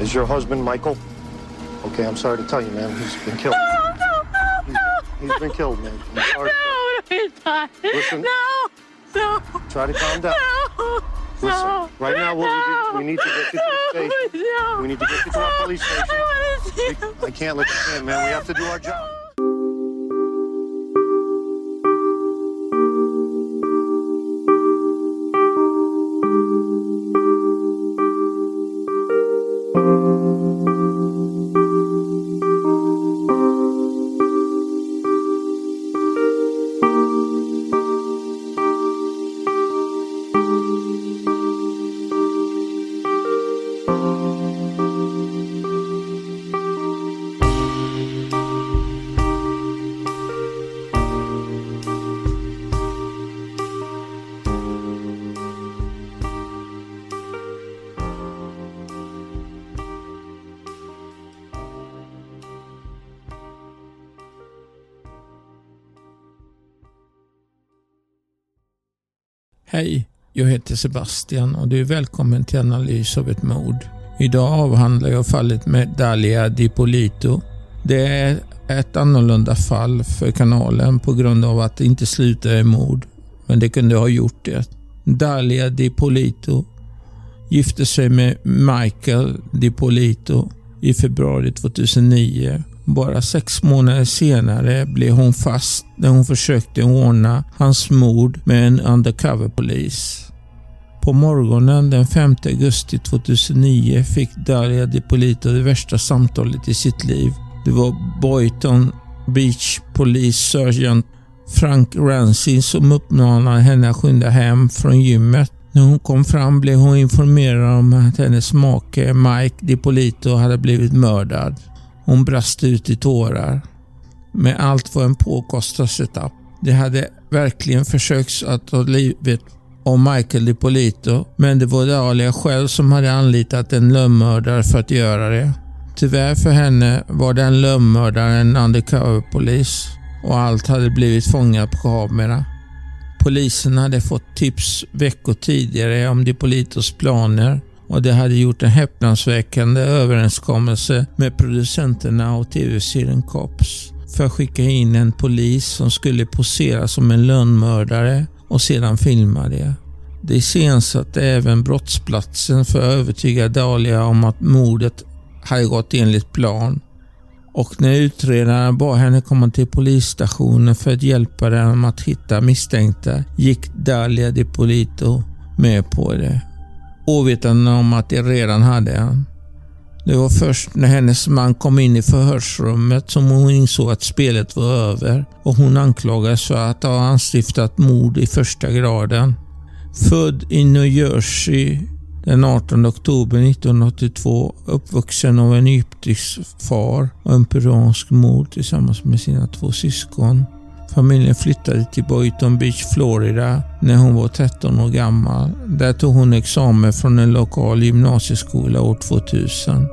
Is your husband Michael? Okay, I'm sorry to tell you, man. He's been killed. No, no, no, He's, he's been killed, man. I'm sorry. no, he's not. Listen. No, no. Try to calm down. No. Listen, no, right now, what we, no, do, we need to get you to the station. No, We need to get you to our police station. I want to see him. I can't let you in, man. We have to do our job. Hej, jag heter Sebastian och du är välkommen till analys av ett mord. Idag avhandlar jag fallet med Dalia Dipolito. Det är ett annorlunda fall för kanalen på grund av att det inte slutar i mord, men det kunde ha gjort det. Dalia Dipolito gifte sig med Michael Dipolito i februari 2009 bara sex månader senare blev hon fast när hon försökte ordna hans mord med en undercoverpolis. På morgonen den 5 augusti 2009 fick Daria DiPolito det värsta samtalet i sitt liv. Det var Boyton Beach Police Sergeant Frank Rancy som uppmanade henne att skynda hem från gymmet. När hon kom fram blev hon informerad om att hennes make Mike DiPolito hade blivit mördad. Hon brast ut i tårar. Med allt var en påkostad setup. Det hade verkligen försökt att ta livet av Michael DiPolito, men det var Dalia själv som hade anlitat en lönnmördare för att göra det. Tyvärr för henne var den lönnmördaren undercoverpolis och allt hade blivit fångat på kamera. Polisen hade fått tips veckor tidigare om DiPolitos planer och de hade gjort en häpnadsväckande överenskommelse med producenterna och tv-serien Cops för att skicka in en polis som skulle posera som en lönnmördare och sedan filma det. Det iscensatte även brottsplatsen för att övertyga Dahlia om att mordet hade gått enligt plan. Och när utredarna bad henne komma till polisstationen för att hjälpa dem att hitta misstänkta gick Dalia DiPolito med på det ovetande om att de redan hade en. Det var först när hennes man kom in i förhörsrummet som hon insåg att spelet var över och hon anklagades för att ha anstiftat mord i första graden. Född i New Jersey den 18 oktober 1982, uppvuxen av en egyptisk far och en peruansk mor tillsammans med sina två syskon. Familjen flyttade till Boynton Beach, Florida när hon var 13 år gammal. Där tog hon examen från en lokal gymnasieskola år 2000.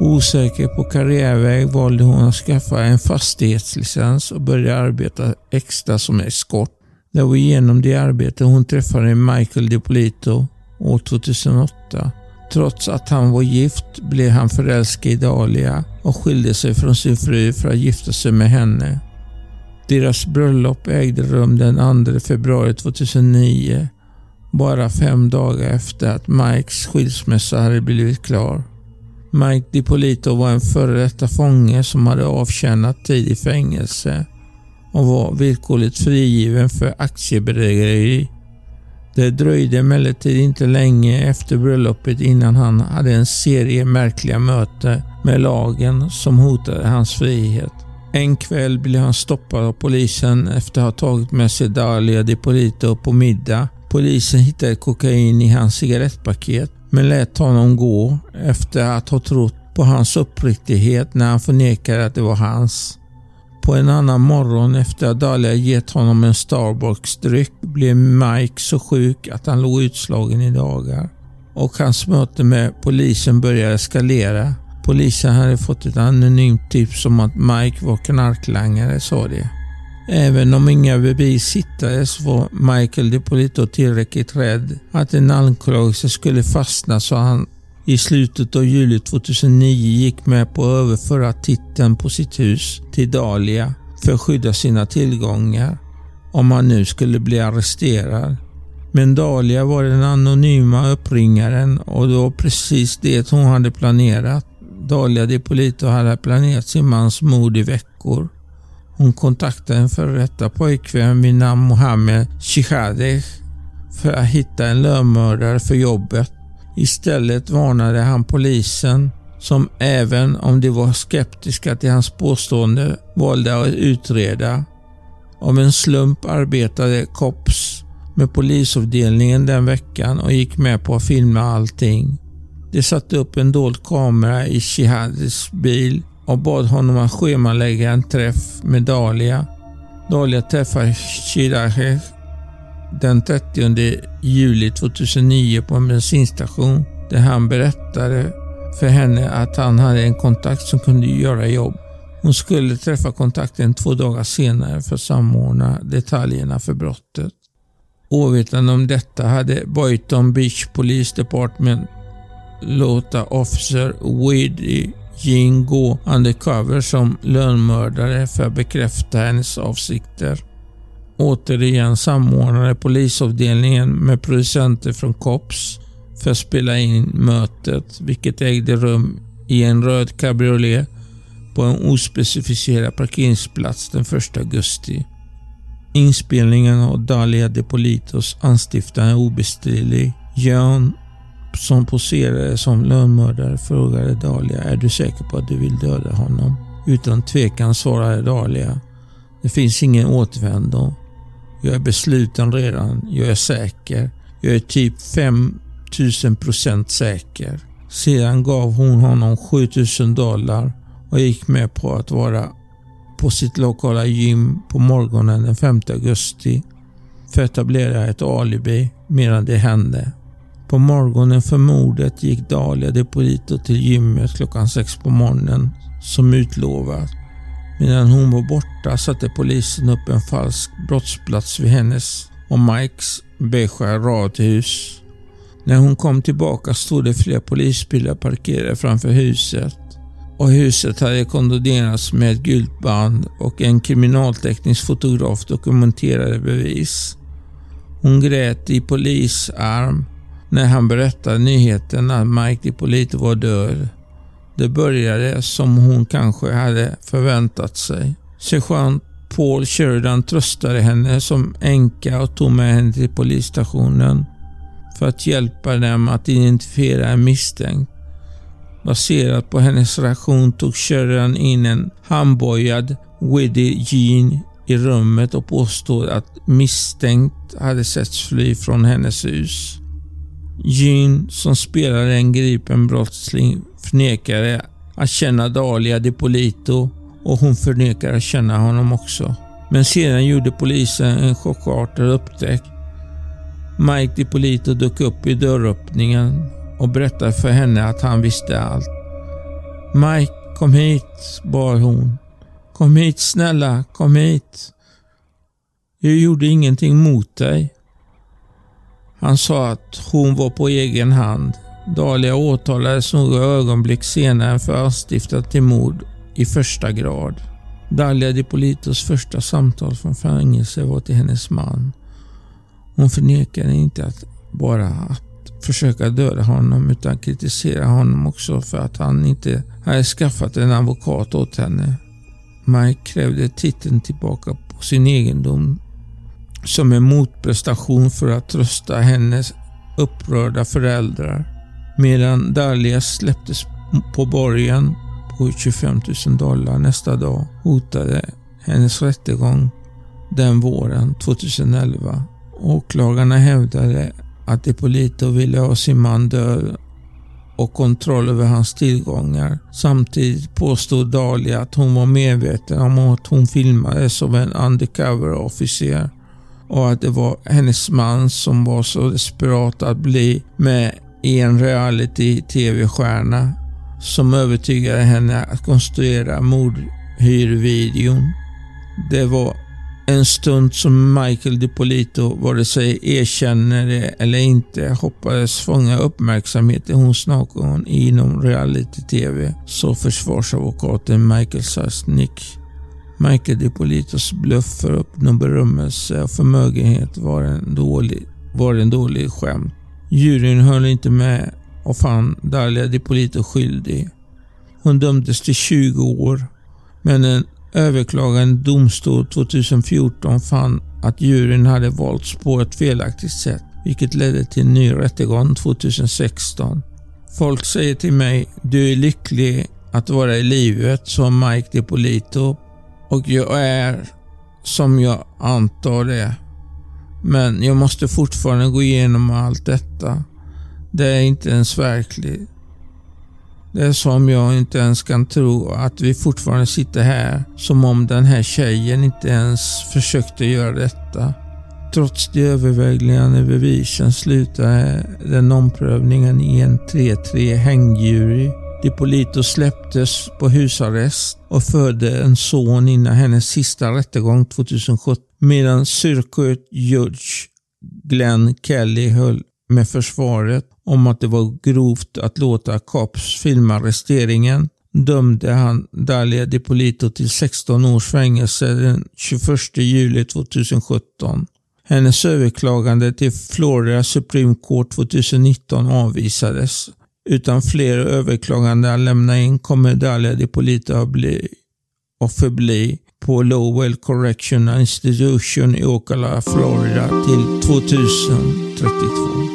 Osäker på karriärväg valde hon att skaffa en fastighetslicens och började arbeta extra som eskort. Det var genom det arbetet hon träffade Michael DiPolito år 2008. Trots att han var gift blev han förälskad i Dahlia och skilde sig från sin fru för att gifta sig med henne. Deras bröllop ägde rum den 2 februari 2009, bara fem dagar efter att Mikes skilsmässa hade blivit klar. Mike DiPolito var en före detta fånge som hade avtjänat tid i fängelse och var villkorligt frigiven för aktiebedrägeri. Det dröjde emellertid inte länge efter bröllopet innan han hade en serie märkliga möten med lagen som hotade hans frihet. En kväll blev han stoppad av polisen efter att ha tagit med sig Dalia DiPolito på middag. Polisen hittade kokain i hans cigarettpaket men lät honom gå efter att ha trott på hans uppriktighet när han förnekade att det var hans. På en annan morgon efter att Dalia gett honom en Starbucks-dryck blev Mike så sjuk att han låg utslagen i dagar. Och hans möte med polisen började eskalera. Polisen hade fått ett anonymt tips om att Mike var knarklangare, sa de. Även om inga bevis hittades var Michael DePolito tillräckligt rädd att en anklagelse skulle fastna så han i slutet av juli 2009 gick med på att överföra titeln på sitt hus till Dahlia för att skydda sina tillgångar om han nu skulle bli arresterad. Men Dahlia var den anonyma uppringaren och det var precis det hon hade planerat. Dahlia DiPolito hade planerat sin mans mord i veckor. Hon kontaktade en före detta pojkvän vid namn Mohammed Shihadeh för att hitta en lönnmördare för jobbet. Istället varnade han polisen som även om de var skeptiska till hans påstående valde att utreda. Av en slump arbetade Kops med polisavdelningen den veckan och gick med på att filma allting. De satte upp en dold kamera i Shihadis bil och bad honom att schemalägga en träff med Dalia. Dalia träffar Shirahe den 30 juli 2009 på en bensinstation där han berättade för henne att han hade en kontakt som kunde göra jobb. Hon skulle träffa kontakten två dagar senare för att samordna detaljerna för brottet. Ovetande om detta hade Boyton Beach Police Department låta officer Weedy Jean gå undercover som lönnmördare för att bekräfta hennes avsikter. Återigen samordnade polisavdelningen med producenter från COPS för att spela in mötet, vilket ägde rum i en röd cabriolet på en ospecificerad parkeringsplats den 1 augusti. Inspelningen av Dalia de Politos anstiftande är obestridlig. Som poserade som lönnmördare frågade Dalia, är du säker på att du vill döda honom? Utan tvekan svarade Dalia, det finns ingen återvändo. Jag är besluten redan, jag är säker. Jag är typ 5000 procent säker. Sedan gav hon honom 7000 dollar och gick med på att vara på sitt lokala gym på morgonen den 5 augusti för att etablera ett alibi medan det hände. På morgonen för mordet gick Dalia Depolito till gymmet klockan sex på morgonen som utlovat. Medan hon var borta satte polisen upp en falsk brottsplats vid hennes och Mikes beiga radhus. När hon kom tillbaka stod det flera polisbilar parkerade framför huset och huset hade kondonerats med ett gult band och en kriminalteknisk fotograf dokumenterade bevis. Hon grät i polisarm när han berättade nyheten att Mike DiPolito var död. Det började som hon kanske hade förväntat sig. Sergeant Paul Sheridan tröstade henne som änka och tog med henne till polisstationen för att hjälpa dem att identifiera en misstänkt. Baserat på hennes reaktion tog Sheridan in en handbojad Widdy Jean i rummet och påstod att misstänkt hade setts fly från hennes hus. Gyn, som spelade en gripen brottsling, förnekade att känna Dalia DiPolito och hon förnekar att känna honom också. Men sedan gjorde polisen en chockartad upptäckt. Mike DiPolito dök upp i dörröppningen och berättade för henne att han visste allt. Mike, kom hit, bad hon. Kom hit snälla, kom hit. Jag gjorde ingenting mot dig. Han sa att hon var på egen hand. Dahlia åtalades några ögonblick senare för anstiftat till mord i första grad. Dahlia DiPolitos första samtal från fängelse var till hennes man. Hon förnekade inte att bara att försöka döda honom utan kritisera honom också för att han inte hade skaffat en advokat åt henne. Mike krävde titeln tillbaka på sin egendom som en motprestation för att trösta hennes upprörda föräldrar. Medan Dahlia släpptes på borgen på 25 000 dollar nästa dag hotade hennes rättegång den våren 2011. Åklagarna hävdade att Ippolito ville ha sin man död och kontroll över hans tillgångar. Samtidigt påstod Dahlia att hon var medveten om att hon filmades av en undercover-officer och att det var hennes man som var så desperat att bli med i en reality-tv-stjärna som övertygade henne att konstruera mordhyrvideon. Det var En stund som Michael DiPolito vare sig erkänner det eller inte hoppades fånga uppmärksamheten hos någon inom reality-tv, så försvarsadvokaten Michael Sasnick. Michael DiPolitos bluff för uppnå berömmelse och förmögenhet var en dålig, var en dålig skämt. Juryn höll inte med och fann Dalia DiPolito skyldig. Hon dömdes till 20 år, men en överklagande domstol 2014 fann att juryn hade valts på ett felaktigt sätt, vilket ledde till en ny rättegång 2016. Folk säger till mig, du är lycklig att vara i livet, som Mike DiPolito och jag är som jag antar det. Men jag måste fortfarande gå igenom allt detta. Det är inte ens verkligt. Det är som jag inte ens kan tro att vi fortfarande sitter här som om den här tjejen inte ens försökte göra detta. Trots de övervägande bevisen slutade den omprövningen i en 3-3 hängjury. Dipolito släpptes på husarrest och födde en son innan hennes sista rättegång 2017 medan Circuit Judge Glenn Kelly höll med försvaret om att det var grovt att låta Cops filma arresteringen dömde han Dalia DiPolito till 16 års fängelse den 21 juli 2017. Hennes överklagande till Florida Supreme Court 2019 avvisades. Utan fler överklaganden att lämna in kommer Dalia DiPolito att bli och förbli på Lowell Correctional Institution i Ocala, Florida till 2032.